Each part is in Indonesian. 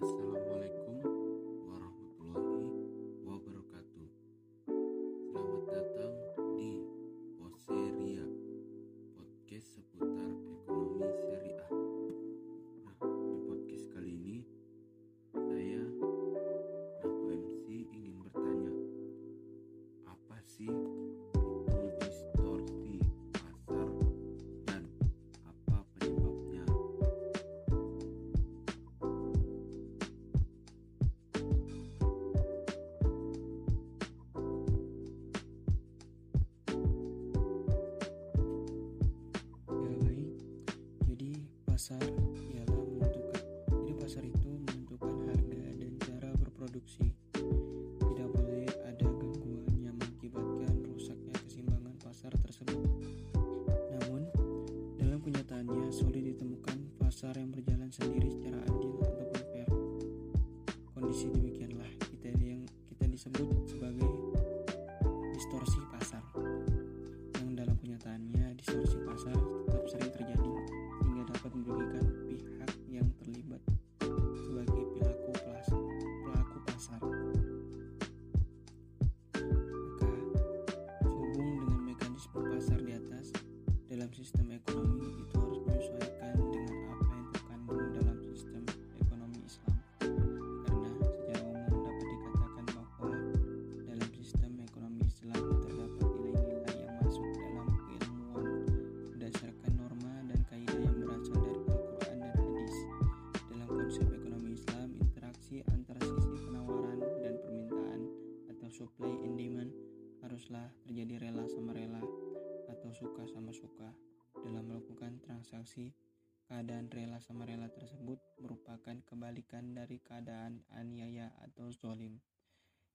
আসসালামু sir terjadi rela sama rela atau suka sama suka dalam melakukan transaksi keadaan rela sama rela tersebut merupakan kebalikan dari keadaan aniaya atau zolim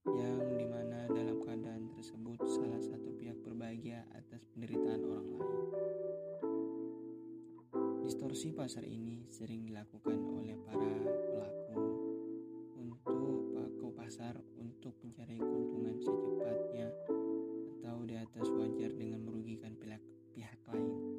yang di mana dalam keadaan tersebut salah satu pihak berbahagia atas penderitaan orang lain. Distorsi pasar ini sering dilakukan oleh para pelaku untuk pelaku pasar untuk mencari keuntungan secepatnya jauh di atas wajar dengan merugikan pihak, pihak lain.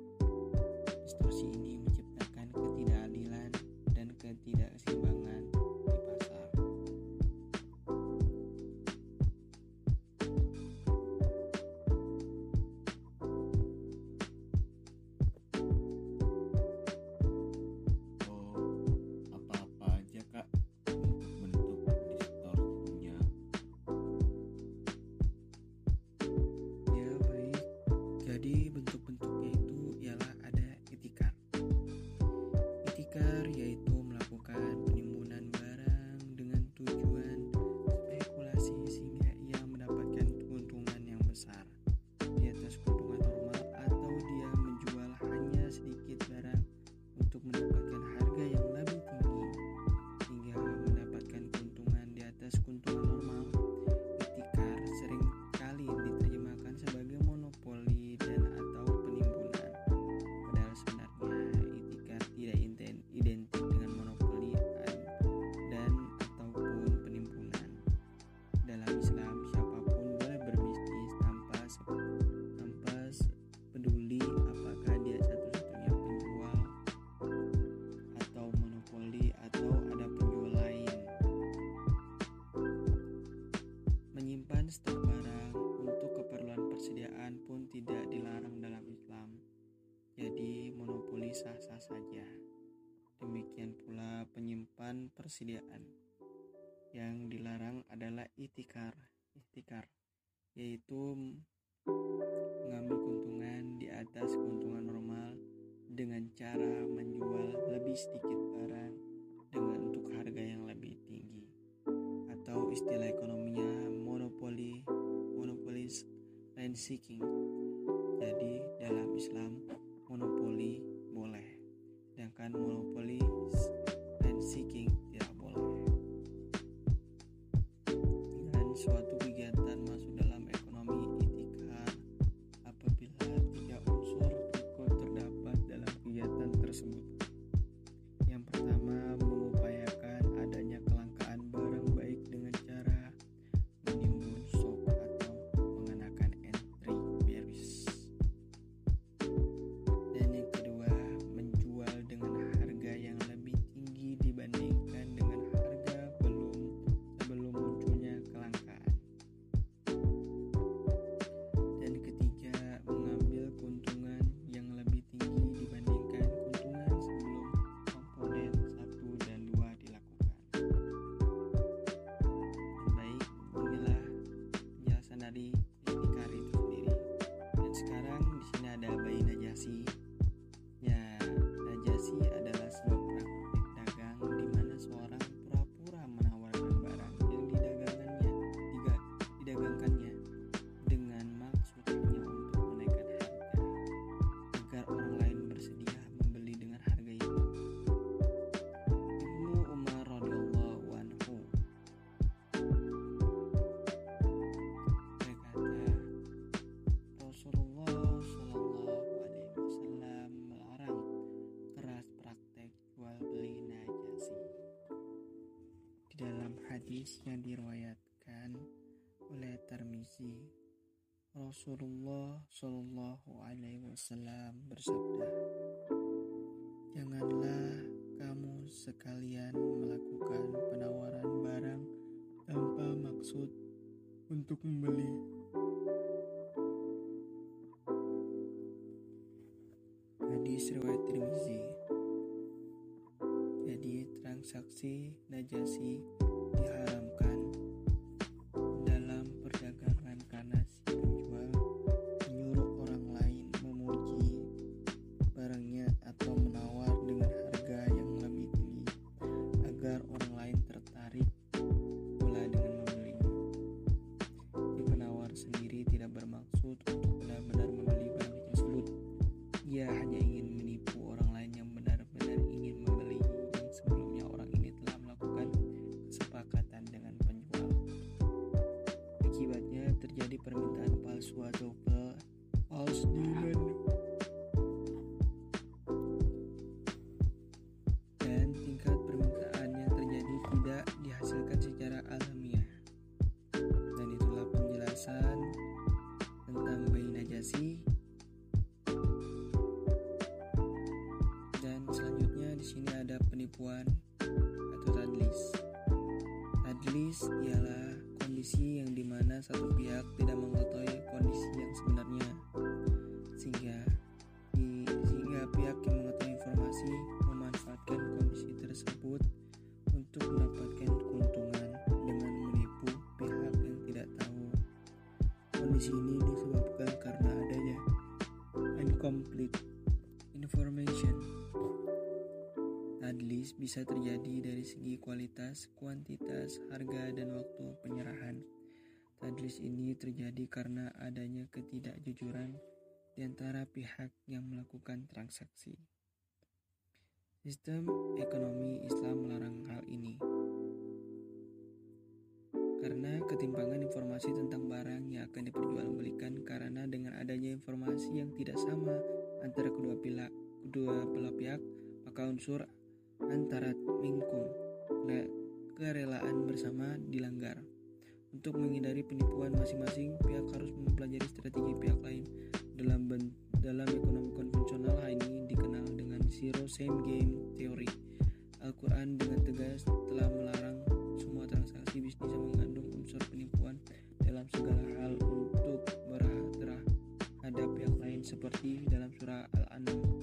persediaan. Yang dilarang adalah itikar, itikar yaitu mengambil keuntungan di atas keuntungan normal dengan cara menjual lebih sedikit barang dengan untuk harga yang lebih tinggi atau istilah ekonominya monopoli monopolis rent seeking jadi dalam Islam monopoli hadis yang diriwayatkan oleh Tirmizi Rasulullah Shallallahu Alaihi Wasallam bersabda, janganlah kamu sekalian melakukan penawaran barang tanpa maksud untuk membeli. Hadis riwayat Tirmizi. Jadi transaksi najasi um, bisa terjadi dari segi kualitas, kuantitas, harga, dan waktu penyerahan. Tadlis ini terjadi karena adanya ketidakjujuran di antara pihak yang melakukan transaksi. Sistem ekonomi Islam melarang hal ini. Karena ketimpangan informasi tentang barang yang akan diperjualbelikan karena dengan adanya informasi yang tidak sama antara kedua pihak, kedua belah pihak, maka unsur antara mingkum kerelaan bersama dilanggar. Untuk menghindari penipuan masing-masing pihak harus mempelajari strategi pihak lain. Dalam dalam ekonomi konvensional ini dikenal dengan zero same game theory. Al-Quran dengan tegas telah melarang semua transaksi bisnis yang mengandung unsur penipuan dalam segala hal untuk terhadap pihak lain seperti dalam surah Al-An'am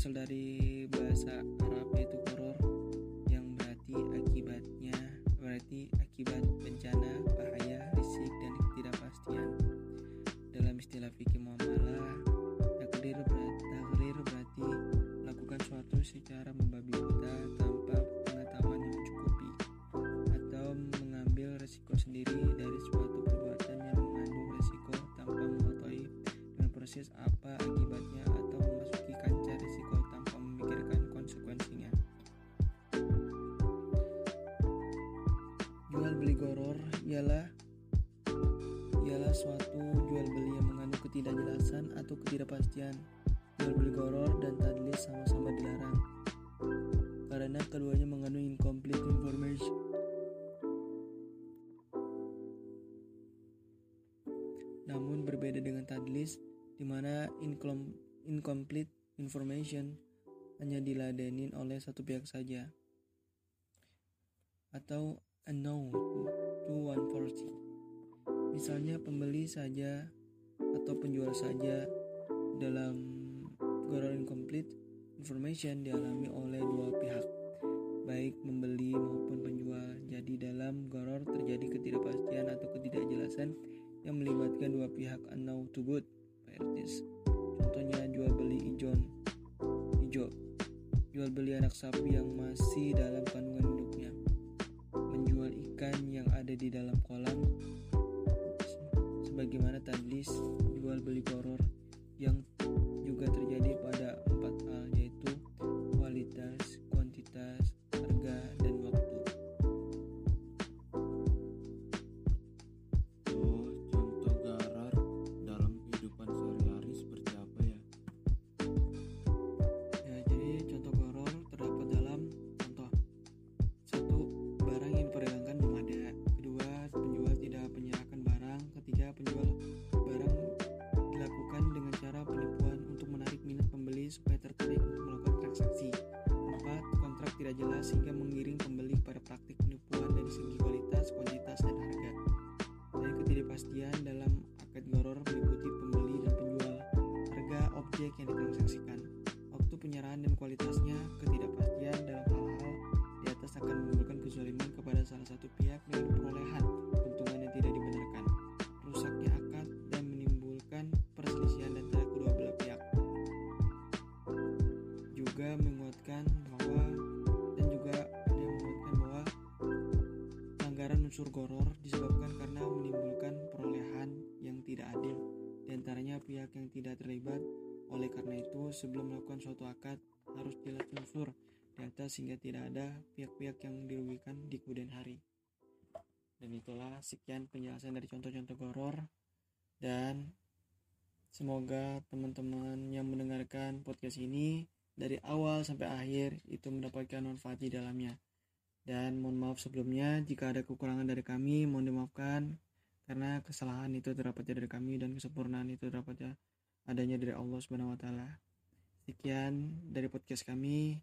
berasal dari bahasa Arab yaitu koror yang berarti akibatnya berarti akibat bencana ialah ialah suatu jual beli yang mengandung ketidakjelasan atau ketidakpastian. Jual beli goror dan tadlis sama-sama dilarang karena keduanya mengandung incomplete information. Namun berbeda dengan tadlis di mana incom- incomplete information hanya diladenin oleh satu pihak saja atau unknown to one party. Misalnya pembeli saja atau penjual saja dalam goror incomplete information dialami oleh dua pihak baik membeli maupun penjual. Jadi dalam goror terjadi ketidakpastian atau ketidakjelasan yang melibatkan dua pihak unknown to good parties. Contohnya jual beli ijon hijau, jual beli anak sapi yang masih dalam kandungan ada di dalam kolam, sebagaimana tadlis jual beli goror Jelasnya, ketidakpastian dalam hal-hal di atas akan menimbulkan kezaliman kepada salah satu pihak dengan perolehan keuntungan yang tidak dibenarkan, rusaknya akad, dan menimbulkan perselisihan antara kedua belah pihak. Juga menguatkan bahwa dan juga ada yang menguatkan bahwa pelanggaran unsur goror disebabkan karena menimbulkan perolehan yang tidak adil, di antaranya pihak yang tidak terlibat oleh karena itu, sebelum melakukan suatu akad, harus jelas unsur di atas sehingga tidak ada pihak-pihak yang dirugikan di kemudian hari. Dan itulah sekian penjelasan dari contoh-contoh goror dan semoga teman-teman yang mendengarkan podcast ini dari awal sampai akhir itu mendapatkan manfaat di dalamnya. Dan mohon maaf sebelumnya jika ada kekurangan dari kami, mohon dimaafkan karena kesalahan itu terdapatnya dari kami dan kesempurnaan itu terdapatnya adanya dari Allah Subhanahu. Sekian dari podcast kami.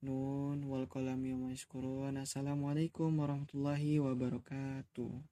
Nun wal qalami Assalamualaikum warahmatullahi wabarakatuh.